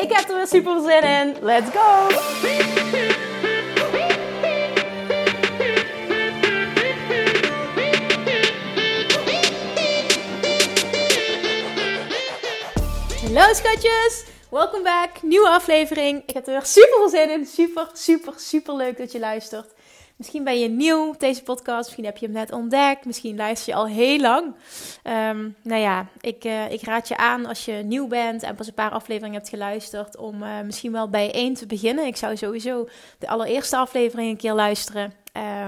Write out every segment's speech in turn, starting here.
Ik heb er weer super zin in. Let's go! Hallo schatjes! Welkom back, nieuwe aflevering. Ik heb er weer super veel zin in. Super, super, super leuk dat je luistert. Misschien ben je nieuw op deze podcast, misschien heb je hem net ontdekt, misschien luister je al heel lang. Um, nou ja, ik, uh, ik raad je aan als je nieuw bent en pas een paar afleveringen hebt geluisterd, om uh, misschien wel bij één te beginnen. Ik zou sowieso de allereerste aflevering een keer luisteren.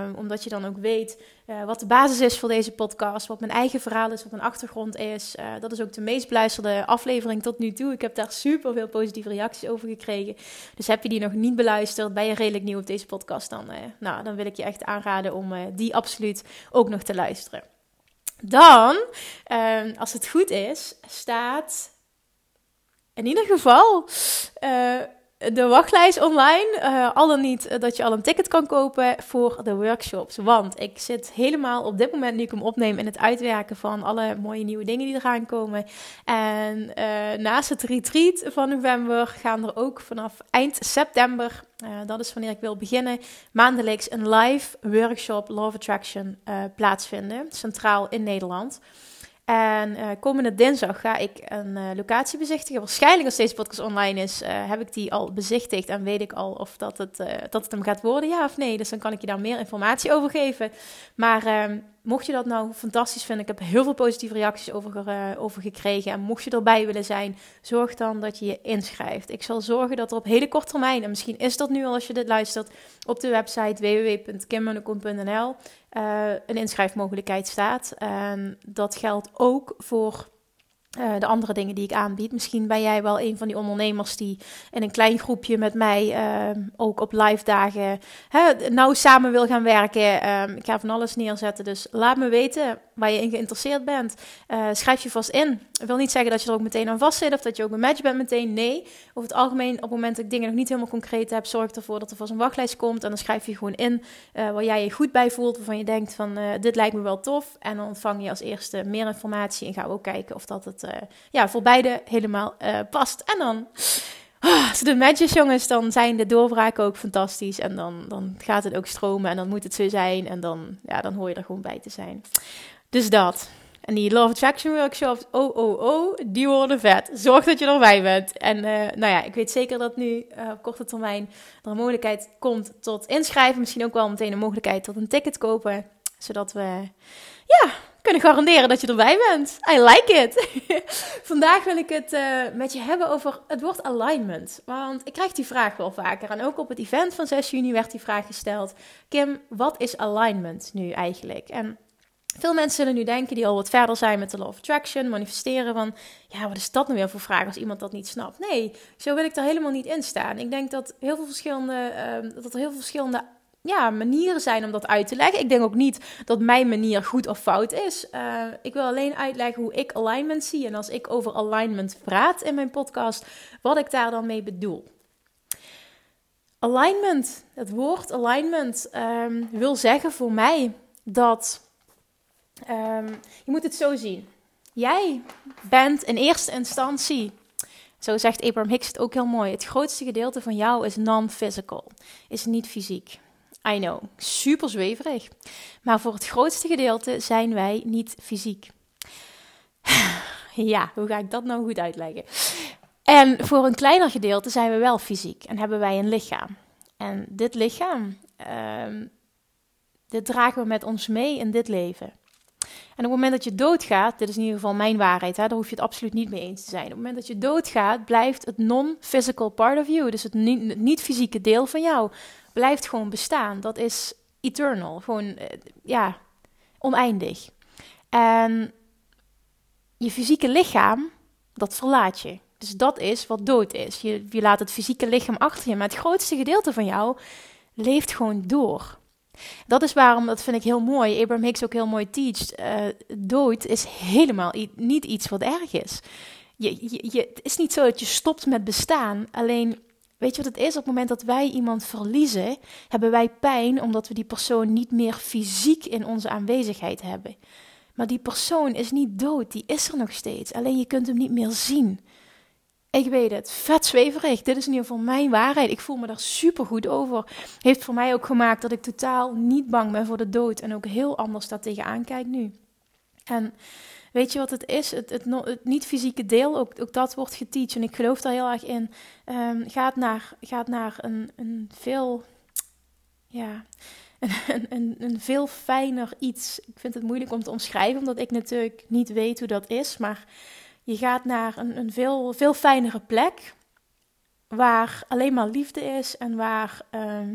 Um, omdat je dan ook weet uh, wat de basis is voor deze podcast, wat mijn eigen verhaal is, wat mijn achtergrond is. Uh, dat is ook de meest beluisterde aflevering tot nu toe. Ik heb daar super veel positieve reacties over gekregen. Dus heb je die nog niet beluisterd, ben je redelijk nieuw op deze podcast, dan, uh, nou, dan wil ik je echt aanraden om die absoluut ook nog te luisteren. Dan, ehm, als het goed is, staat in ieder geval de wachtlijst online. Uh, al dan niet eh, dat je al een ticket kan kopen voor de workshops. Want ik zit helemaal op dit moment, nu ik hem opneem, in het uitwerken van alle mooie nieuwe dingen die eraan komen. En uh, naast het retreat van november gaan er ook vanaf eind september, dat is wanneer ik wil beginnen, maandelijks een live workshop Love Attraction plaatsvinden. Centraal in Nederland. En uh, komende dinsdag ga ik een uh, locatie bezichtigen. Waarschijnlijk als deze podcast online is, uh, heb ik die al bezichtigd en weet ik al of dat het, dat het hem gaat worden, ja of nee. Dus dan kan ik je daar meer informatie over geven. Maar ehm, mocht je dat nou fantastisch vinden, ik heb heel veel positieve reacties over, over gekregen. En mocht je erbij willen zijn, zorg dan dat je je inschrijft. Ik zal zorgen dat er op hele korte termijn, en misschien is dat nu al als je dit luistert, op de website www.kimmunnekom.nl uh, een inschrijfmogelijkheid staat. En dat geldt ook voor uh, de andere dingen die ik aanbied. Misschien ben jij wel een van die ondernemers die in een klein groepje met mij uh, ook op live dagen hè, nou samen wil gaan werken. Uh, ik ga van alles neerzetten, dus laat me weten waar je in geïnteresseerd bent. Uh, schrijf je vast in. Ik wil niet zeggen dat je er ook meteen aan vast zit of dat je ook een match bent meteen. Nee, over het algemeen op het moment dat ik dingen nog niet helemaal concreet heb, zorg ervoor dat er vast een wachtlijst komt. En dan schrijf je gewoon in waar jij je goed bij voelt, waarvan je denkt van dit lijkt me wel tof. En dan ontvang je als eerste meer informatie en we ook kijken of dat het ja, voor beide helemaal past. En dan, oh, als de matches jongens, dan zijn de doorbraken ook fantastisch. En dan, dan gaat het ook stromen en dan moet het zo zijn. En dan, ja, dan hoor je er gewoon bij te zijn. Dus dat. En die Love Attraction workshops, oh, oh, oh, die worden vet. Zorg dat je erbij bent. En uh, nou ja, ik weet zeker dat nu uh, op korte termijn er een mogelijkheid komt tot inschrijven. Misschien ook wel meteen een mogelijkheid tot een ticket kopen. Zodat we, ja, kunnen garanderen dat je erbij bent. I like it. Vandaag wil ik het uh, met je hebben over het woord alignment. Want ik krijg die vraag wel vaker. En ook op het event van 6 juni werd die vraag gesteld. Kim, wat is alignment nu eigenlijk? En veel mensen zullen nu denken, die al wat verder zijn met de law of attraction, manifesteren, van ja, wat is dat nou weer voor vraag als iemand dat niet snapt? Nee, zo wil ik er helemaal niet in staan. Ik denk dat, heel veel verschillende, uh, dat er heel veel verschillende ja, manieren zijn om dat uit te leggen. Ik denk ook niet dat mijn manier goed of fout is. Uh, ik wil alleen uitleggen hoe ik alignment zie. En als ik over alignment praat in mijn podcast, wat ik daar dan mee bedoel. Alignment, het woord alignment, um, wil zeggen voor mij dat. Um, je moet het zo zien. Jij bent in eerste instantie zo zegt Abraham Hicks het ook heel mooi. Het grootste gedeelte van jou is non-physical, is niet fysiek. I know, super zweverig. Maar voor het grootste gedeelte zijn wij niet fysiek. ja, hoe ga ik dat nou goed uitleggen? En voor een kleiner gedeelte zijn we wel fysiek en hebben wij een lichaam. En dit lichaam, um, dit dragen we met ons mee in dit leven. En op het moment dat je doodgaat, dit is in ieder geval mijn waarheid, hè, daar hoef je het absoluut niet mee eens te zijn. Op het moment dat je doodgaat, blijft het non-physical part of you, dus het niet-fysieke deel van jou, blijft gewoon bestaan. Dat is eternal, gewoon eh, ja, oneindig. En je fysieke lichaam, dat verlaat je. Dus dat is wat dood is. Je, je laat het fysieke lichaam achter je, maar het grootste gedeelte van jou leeft gewoon door. Dat is waarom, dat vind ik heel mooi, Abraham Hicks ook heel mooi teacht. Uh, dood is helemaal niet iets wat erg is. Je, je, het is niet zo dat je stopt met bestaan. Alleen, weet je wat het is? Op het moment dat wij iemand verliezen, hebben wij pijn omdat we die persoon niet meer fysiek in onze aanwezigheid hebben. Maar die persoon is niet dood, die is er nog steeds. Alleen je kunt hem niet meer zien. Ik weet het, vet zweverig. Dit is in ieder geval mijn waarheid. Ik voel me daar super goed over. Heeft voor mij ook gemaakt dat ik totaal niet bang ben voor de dood. En ook heel anders daar tegenaan kijk nu. En weet je wat het is? Het, het, niet-fysieke deel, ook, ook dat wordt geteacht. En ik geloof daar heel erg in. Um, gaat naar, gaat naar een, een veel. Ja, een, een, een, veel fijner iets. Ik vind het moeilijk om te omschrijven, omdat ik natuurlijk niet weet hoe dat is. Maar je gaat naar een, een veel, veel fijnere plek. Waar alleen maar liefde is en waar uh,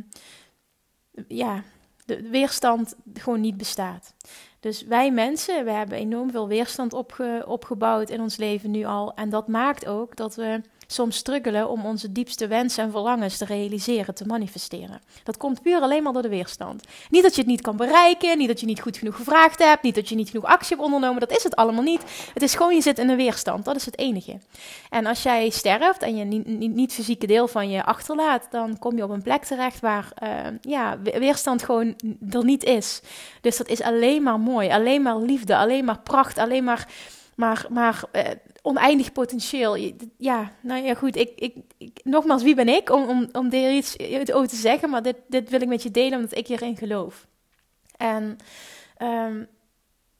ja, de weerstand gewoon niet bestaat. Dus wij mensen, we hebben enorm veel weerstand opge, opgebouwd in ons leven nu al. En dat maakt ook dat we soms struggelen om onze diepste wensen en verlangens te realiseren, te manifesteren. Dat komt puur alleen maar door de weerstand. Niet dat je het niet kan bereiken, niet dat je niet goed genoeg gevraagd hebt, niet dat je niet genoeg actie hebt ondernomen, dat is het allemaal niet. Het is gewoon je zit in een weerstand, dat is het enige. En als jij sterft en je niet, niet, deel van je achterlaat, dan kom je op een plek terecht waar uh, ja, weerstand gewoon er niet is. Dus dat is alleen maar mooi, alleen maar liefde, alleen maar pracht, alleen maar maar, maar uh, oneindig potentieel. Ja, nou ja, goed. Ik, ik, ik, nogmaals, wie ben ik om, om, om er iets over te zeggen? Maar dit, dit wil ik met je delen omdat ik hierin geloof. En um,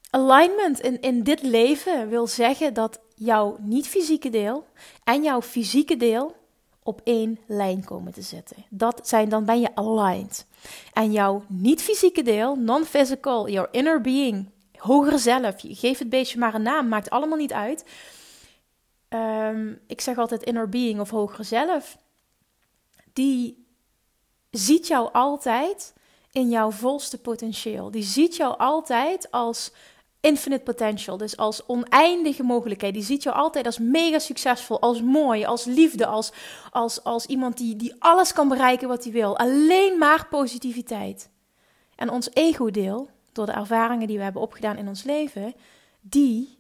alignment in, in dit leven wil zeggen dat jouw niet-fysieke deel en jouw fysieke deel op één lijn komen te zitten. Dat zijn, dan ben je aligned. En jouw niet-fysieke deel, non-physical, your inner being, hoger zelf, je geef het beestje maar een naam, maakt allemaal niet uit Ehm, ik zeg altijd inner being of hogere zelf, die ziet jou altijd in jouw volste potentieel. Die ziet jou altijd als infinite potential, dus als oneindige mogelijkheid. Die ziet jou altijd als mega succesvol, als mooi, als liefde, als, als, als iemand die, die alles kan bereiken wat hij wil. Alleen maar positiviteit. En ons ego-deel, door de ervaringen die we hebben opgedaan in ons leven, die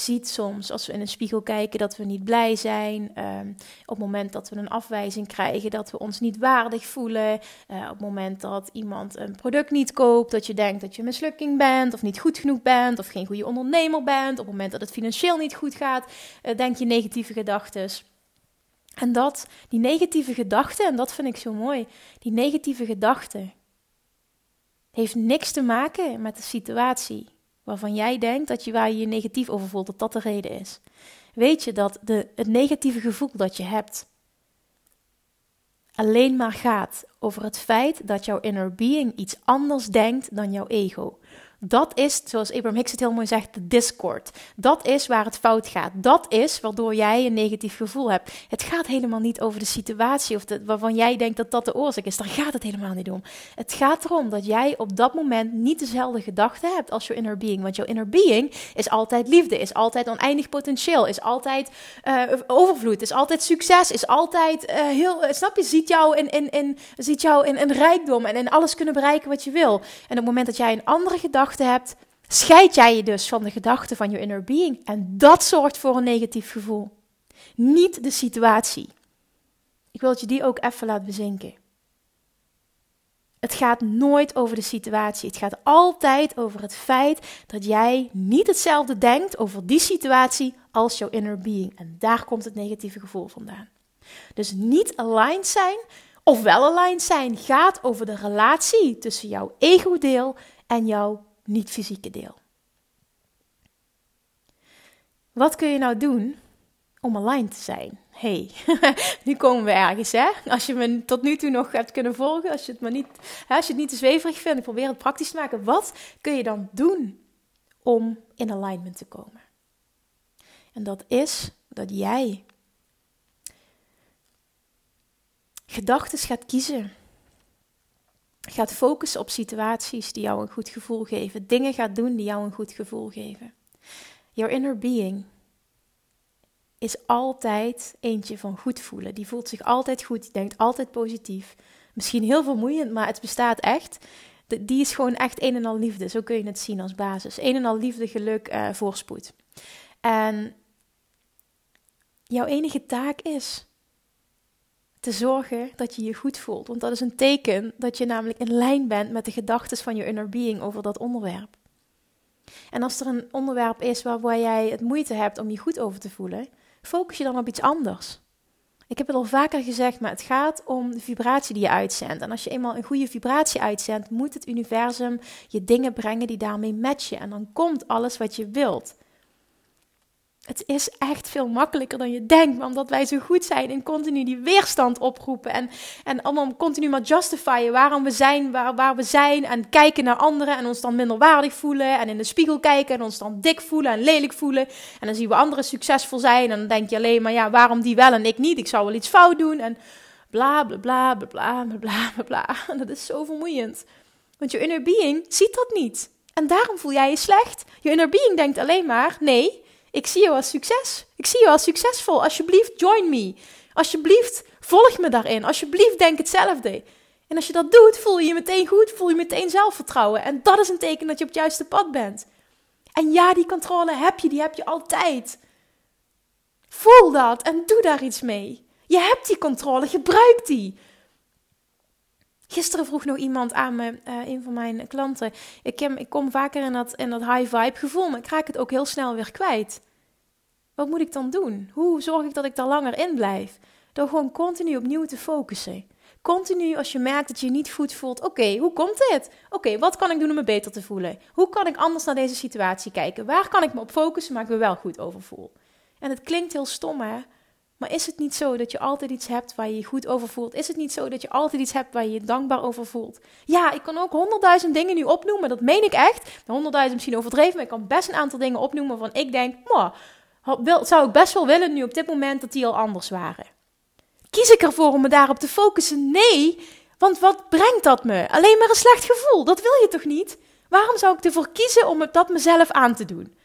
ziet soms als we in een spiegel kijken dat we niet blij zijn. Um, op het moment dat we een afwijzing krijgen, dat we ons niet waardig voelen. Uh, op het moment dat iemand een product niet koopt, dat je denkt dat je mislukking bent, of niet goed genoeg bent, of geen goede ondernemer bent. Op het moment dat het financieel niet goed gaat, uh, denk je negatieve gedachten. En dat, die negatieve gedachten, en dat vind ik zo mooi, die negatieve gedachten heeft niks te maken met de situatie waarvan jij denkt dat je waar je je negatief over voelt, dat dat de reden is. Weet je dat de, het negatieve gevoel dat je hebt alleen maar gaat over het feit dat jouw inner being iets anders denkt dan jouw ego. Dat is, zoals Abraham Hicks het heel mooi zegt, de discord. Dat is waar het fout gaat. Dat is waardoor jij een negatief gevoel hebt. Het gaat helemaal niet over de situatie of de, waarvan jij denkt dat dat de oorzaak is. Daar gaat het helemaal niet om. Het gaat erom dat jij op dat moment niet dezelfde gedachten hebt als jouw inner being. Want jouw inner being is altijd liefde, is altijd oneindig potentieel, is altijd uh, overvloed, is altijd succes, is altijd uh, heel, uh, snap je, ziet jou in, in, in, ziet jou in, in rijkdom en in alles kunnen bereiken wat je wil. En op het moment dat jij een andere gedachte hebt, scheid jij je dus van de gedachten van je inner being. En dat zorgt voor een negatief gevoel. Niet de situatie. Ik wil dat je die ook even laat bezinken. Het gaat nooit over de situatie. Het gaat altijd over het feit dat jij niet hetzelfde denkt over die situatie als jouw inner being. En daar komt het negatieve gevoel vandaan. Dus niet aligned zijn of wel aligned zijn gaat over de relatie tussen jouw ego-deel en jouw niet-fysieke deel. Wat kun je nou doen om aligned te zijn? hey, nu komen we ergens, hè? Als je me tot nu toe nog hebt kunnen volgen, als je het, maar niet, als je het niet te zweverig vindt, ik probeer het praktisch te maken. Wat kun je dan doen om in alignment te komen? En dat is dat jij gedachten gaat kiezen gaat focussen op situaties die jou een goed gevoel geven. Dingen gaat doen die jou een goed gevoel geven. Your inner being is altijd eentje van goed voelen. Die voelt zich altijd goed, die denkt altijd positief. Misschien heel vermoeiend, maar het bestaat echt. Die is gewoon echt een en al liefde. Zo kun je het zien als basis. Een en al liefde, geluk, uh, voorspoed. En jouw enige taak is te zorgen dat je je goed voelt. Want dat is een teken dat je namelijk in lijn bent met de gedachten van je inner being over dat onderwerp. En als er een onderwerp is waar, jij het moeite hebt om je goed over te voelen, focus je dan op iets anders. Ik heb het al vaker gezegd, maar het gaat om de vibratie die je uitzendt. En als je eenmaal een goede vibratie uitzendt, moet het universum je dingen brengen die daarmee matchen. En dan komt alles wat je wilt. Het is echt veel makkelijker dan je denkt, omdat wij zo goed zijn in continu die weerstand oproepen en, en allemaal continu maar justifyen waarom we zijn waar, waar we zijn en kijken naar anderen en ons dan minderwaardig voelen en in de spiegel kijken en ons dan dik voelen en lelijk voelen. En dan zien we anderen succesvol zijn en dan denk je alleen maar ja, waarom die wel en ik niet, ik zou wel iets fout doen en bla bla bla bla bla bla bla bla en dat is zo vermoeiend, want je inner being ziet dat niet. En daarom voel jij je slecht. Je inner being denkt alleen maar nee, ik zie jou als succes. Ik zie jou als succesvol. Alsjeblieft, join me. Alsjeblieft, volg me daarin. Alsjeblieft, denk hetzelfde. En als je dat doet, voel je je meteen goed, voel je meteen zelfvertrouwen. En dat is een teken dat je op het juiste pad bent. En ja, die controle heb je, die heb je altijd. Voel dat en doe daar iets mee. Je hebt die controle, gebruik die. Gisteren vroeg nog iemand aan me, uh, een van mijn klanten. Ik, ik kom vaker in dat, in dat high vibe gevoel, maar ik raak het ook heel snel weer kwijt. Wat moet ik dan doen? Hoe zorg ik dat ik daar langer in blijf? Door gewoon continu opnieuw te focussen. Continu als je merkt dat je je niet goed voelt. Oké, hoe komt dit? Oké, wat kan ik doen om me beter te voelen? Hoe kan ik anders naar deze situatie kijken? Waar kan ik me op focussen, maar ik me wel goed over voel? En het klinkt heel stom, hè? Maar is het niet zo dat je altijd iets hebt waar je je goed over voelt? Is het niet zo dat je altijd iets hebt waar je je dankbaar over voelt? Ja, ik kan ook honderdduizend dingen nu opnoemen, dat meen ik echt. Honderdduizend misschien overdreven, maar ik kan best een aantal dingen opnoemen waarvan ik denk, wil, zou ik best wel willen nu op dit moment dat die al anders waren. Kies ik ervoor om me daarop te focussen? Nee, want wat brengt dat me? Alleen maar een slecht gevoel, dat wil je toch niet? Waarom zou ik ervoor kiezen om dat mezelf aan te doen?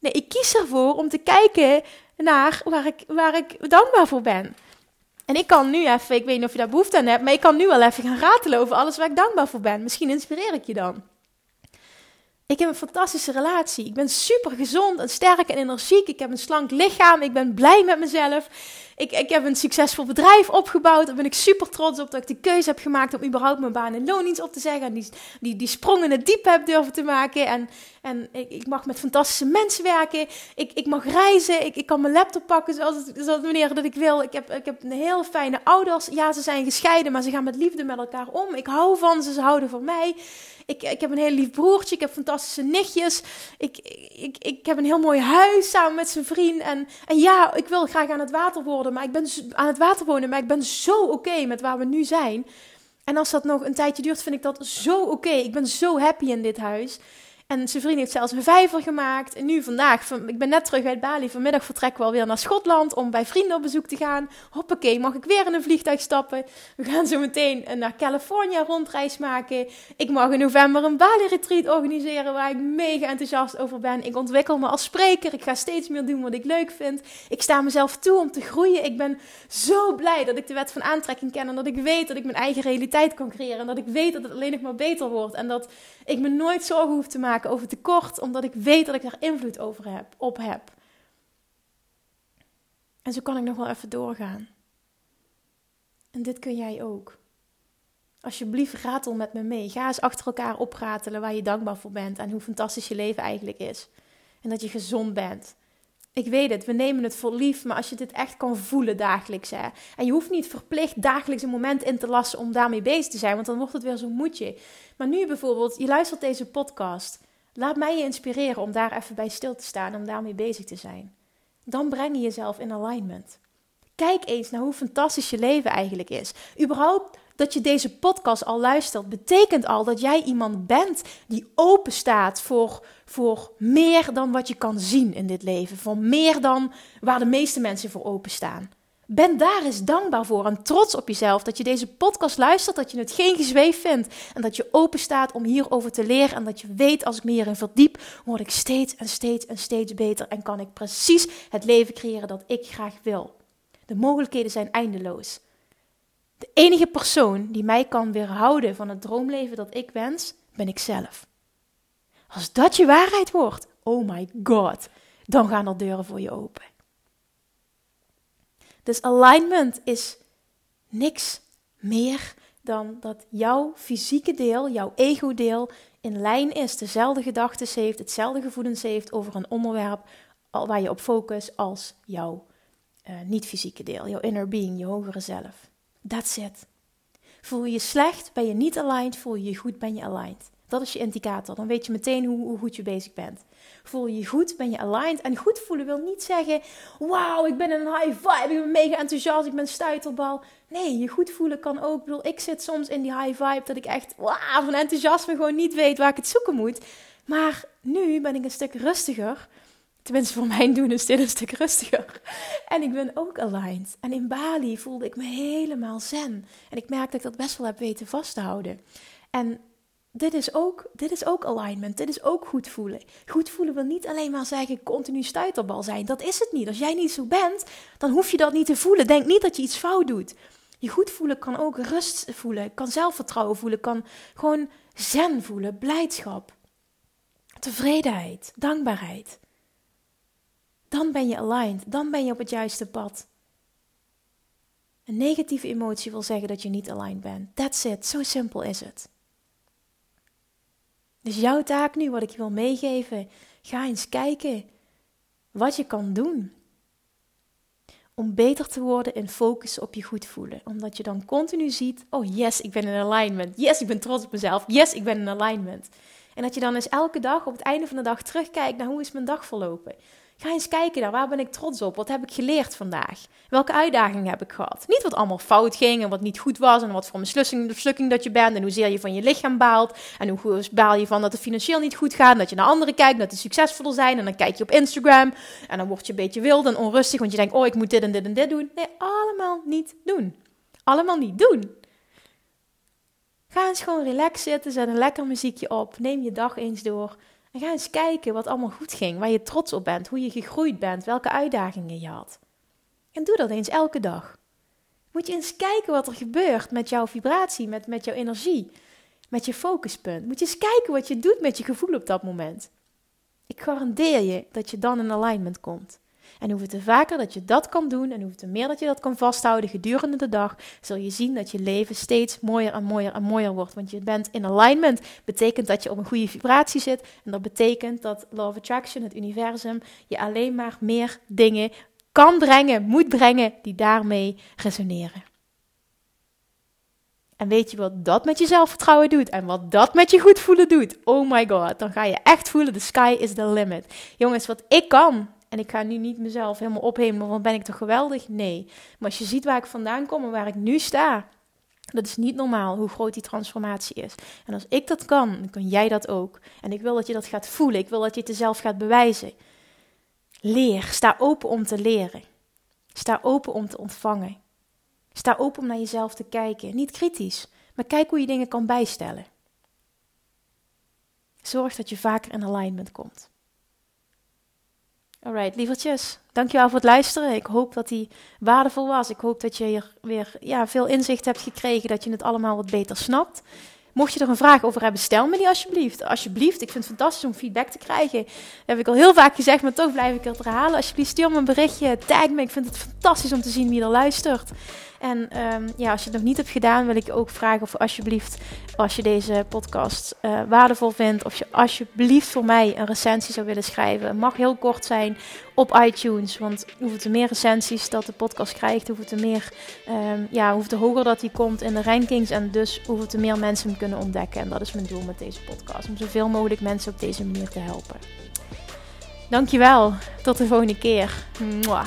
Nee, ik kies ervoor om te kijken naar waar ik, waar ik dankbaar voor ben. En ik kan nu even, ik weet niet of je daar behoefte aan hebt, maar ik kan nu wel even gaan ratelen over alles waar ik dankbaar voor ben. Misschien inspireer ik je dan. Ik heb een fantastische relatie. Ik ben super gezond en sterk en energiek. Ik heb een slank lichaam. Ik ben blij met mezelf. Ik, ik heb een succesvol bedrijf opgebouwd. Daar ben ik super trots op dat ik de keuze heb gemaakt om überhaupt mijn baan en loondienst op te zeggen. En die, die, sprong in het diep heb durven te maken. En, en ik, ik mag met fantastische mensen werken. Ik, ik mag reizen. Ik, ik kan mijn laptop pakken zoals, zoals wanneer dat ik wil. Ik heb, ik heb een heel fijne ouders. Ja, ze zijn gescheiden, maar ze gaan met liefde met elkaar om. Ik hou van ze, ze houden van mij. Ik, ik heb een heel lief broertje. Ik heb fantastische nichtjes. Ik, ik, ik heb een heel mooi huis samen met zijn vriend. En, en ja, ik wil graag aan het water worden. Maar ik ben aan het water wonen. Maar ik ben zo oké met waar we nu zijn. En als dat nog een tijdje duurt, vind ik dat zo oké. Ik ben zo happy in dit huis. En zijn vriend heeft zelfs een vijver gemaakt. En nu vandaag, ik ben net terug uit Bali. Vanmiddag vertrekken we alweer naar Schotland om bij vrienden op bezoek te gaan. Hoppakee, mag ik weer in een vliegtuig stappen. We gaan zo meteen naar Californië rondreis maken. Ik mag in november een Bali-retreat organiseren waar ik mega enthousiast over ben. Ik ontwikkel me als spreker. Ik ga steeds meer doen wat ik leuk vind. Ik sta mezelf toe om te groeien. Ik ben zo blij dat ik de wet van aantrekking ken. En dat ik weet dat ik mijn eigen realiteit kan creëren. En dat ik weet dat het alleen nog maar beter wordt. En dat ik me nooit zorgen hoef te maken over tekort, omdat ik weet dat ik daar invloed over heb, op heb. En zo kan ik nog wel even doorgaan. En dit kun jij ook. Alsjeblieft, ratel met me mee. Ga eens achter elkaar opratelen waar je dankbaar voor bent en hoe fantastisch je leven eigenlijk is. En dat je gezond bent. Ik weet het, we nemen het voor lief, maar als je dit echt kan voelen dagelijks. Hè, en je hoeft niet verplicht dagelijks een moment in te lassen om daarmee bezig te zijn, want dan wordt het weer zo'n moedje. Maar nu bijvoorbeeld, je luistert deze podcast. Laat mij je inspireren om daar even bij stil te staan, om daarmee bezig te zijn. Dan breng je jezelf in alignment. Kijk eens naar hoe fantastisch je leven eigenlijk is. Überhaupt dat je deze podcast al luistert, betekent al dat jij iemand bent die open staat voor, voor meer dan wat je kan zien in dit leven. Voor meer dan waar de meeste mensen voor openstaan. Ben daar eens dankbaar voor en trots op jezelf dat je deze podcast luistert, dat je het geen gezweef vindt en dat je open staat om hierover te leren en dat je weet als ik me hierin verdiep, word ik steeds en steeds en steeds beter en kan ik precies het leven creëren dat ik graag wil. De mogelijkheden zijn eindeloos. De enige persoon die mij kan weerhouden van het droomleven dat ik wens, ben ik zelf. Als dat je waarheid wordt, oh my god, dan gaan er deuren voor je open. Dus alignment is niks meer dan dat jouw fysieke deel, jouw ego-deel, in lijn is, dezelfde gedachten heeft, hetzelfde gevoelens heeft over een onderwerp waar je op focust als jouw uh, niet-fysieke deel, jouw inner being, je hogere zelf. That's it. Voel je je slecht, ben je niet aligned, voel je je goed, ben je aligned. Dat is je indicator. Dan weet je meteen hoe, hoe, goed je bezig bent. Voel je je goed, ben je aligned. En goed voelen wil niet zeggen: Wauw, ik ben een high vibe, ik ben mega enthousiast, ik ben stuiterbal. Nee, je goed voelen kan ook. Ik bedoel, ik zit soms in die high vibe dat ik echt van enthousiasme gewoon niet weet waar ik het zoeken moet. Maar nu ben ik een stuk rustiger. Tenminste, voor mijn doen is dit een stuk rustiger. En ik ben ook aligned. En in Bali voelde ik me helemaal zen. En ik merk dat ik dat best wel heb weten vast te houden. En dit is, ook, dit is ook alignment. Dit is ook goed voelen. Goed voelen wil niet alleen maar zeggen continu stuiterbal zijn. Dat is het niet. Als jij niet zo bent, dan hoef je dat niet te voelen. Denk niet dat je iets fout doet. Je goed voelen kan ook rust voelen, kan zelfvertrouwen voelen, kan gewoon zen voelen, blijdschap, tevredenheid, dankbaarheid. Dan ben je aligned, dan ben je op het juiste pad. Een negatieve emotie wil zeggen dat je niet aligned bent. That's it, zo simpel is het. Dus jouw taak nu, wat ik je wil meegeven, ga eens kijken wat je kan doen. Om beter te worden en focussen op je goed voelen. Omdat je dan continu ziet, oh yes, ik ben in alignment. Yes, ik ben trots op mezelf. Yes, ik ben in alignment. En dat je dan eens elke dag op het einde van de dag terugkijkt naar hoe is mijn dag verlopen. Ga eens kijken naar waar ben ik trots op? Wat heb ik geleerd vandaag? Welke uitdagingen heb ik gehad? Niet wat allemaal fout ging en wat niet goed was en wat voor mislukking, mislukking dat je bent en hoezeer je van je lichaam baalt en hoe baal je van dat het financieel niet goed gaat dat je naar anderen kijkt dat die succesvoller zijn en dan kijk je op Instagram en dan word je een beetje wild en onrustig want je denkt oh ik moet dit en dit en dit doen. Nee, allemaal niet doen. Allemaal niet doen. Ga eens gewoon relax zitten, zet een lekker muziekje op, neem je dag eens door en ga eens kijken wat allemaal goed ging, waar je trots op bent, hoe je gegroeid bent, welke uitdagingen je had. En doe dat eens elke dag. Moet je eens kijken wat er gebeurt met jouw vibratie, met, met jouw energie, met je focuspunt. Moet je eens kijken wat je doet met je gevoel op dat moment. Ik garandeer je dat je dan in alignment komt. En hoe te vaker dat je dat kan doen en hoe te meer dat je dat kan vasthouden gedurende de dag, zul je zien dat je leven steeds mooier en mooier en mooier wordt. Want je bent in alignment. Betekent dat je op een goede vibratie zit. En dat betekent dat Law of Attraction, het universum, je alleen maar meer dingen kan brengen, moet brengen, die daarmee resoneren. En weet je wat dat met je zelfvertrouwen doet en wat dat met je goed voelen doet? Oh my god, dan ga je echt voelen, the sky is the limit. Jongens, wat ik kan, en ik ga nu niet mezelf helemaal ophemelen, want ben ik toch geweldig? Nee. Maar als je ziet waar ik vandaan kom en waar ik nu sta, dat is niet normaal hoe groot die transformatie is. En als ik dat kan, dan kan jij dat ook. En ik wil dat je dat gaat voelen. Ik wil dat je het jezelf gaat bewijzen. Leer. Sta open om te leren. Sta open om te ontvangen. Sta open om naar jezelf te kijken. Niet kritisch, maar kijk hoe je dingen kan bijstellen. Zorg dat je vaker in alignment komt. Alright, lievertjes. Dankjewel voor het luisteren. Ik hoop dat die waardevol was. Ik hoop dat je hier weer ja, veel inzicht hebt gekregen, dat je het allemaal wat beter snapt. Mocht je er een vraag over hebben, stel me die alsjeblieft. Alsjeblieft, ik vind het fantastisch om feedback te krijgen. Heb ik al heel vaak gezegd, maar toch blijf ik het herhalen. Alsjeblieft, stuur me een berichtje, tag me. Ik vind het fantastisch om te zien wie er luistert. En ehm, ja, als je het nog niet hebt gedaan, wil ik je ook vragen of alsjeblieft, als je deze podcast uh, waardevol vindt, of je alsjeblieft voor mij een recensie zou willen schrijven. Het mag heel kort zijn op iTunes, want hoeveel te meer recensies dat de podcast krijgt, hoeveel te meer, um, ja, hoeveel te hoger dat hij komt in de rankings en dus hoeveel te meer mensen hem kunnen ontdekken. En dat is mijn doel met deze podcast, om zoveel mogelijk mensen op deze manier te helpen. Dankjewel, tot de volgende keer. Mwah.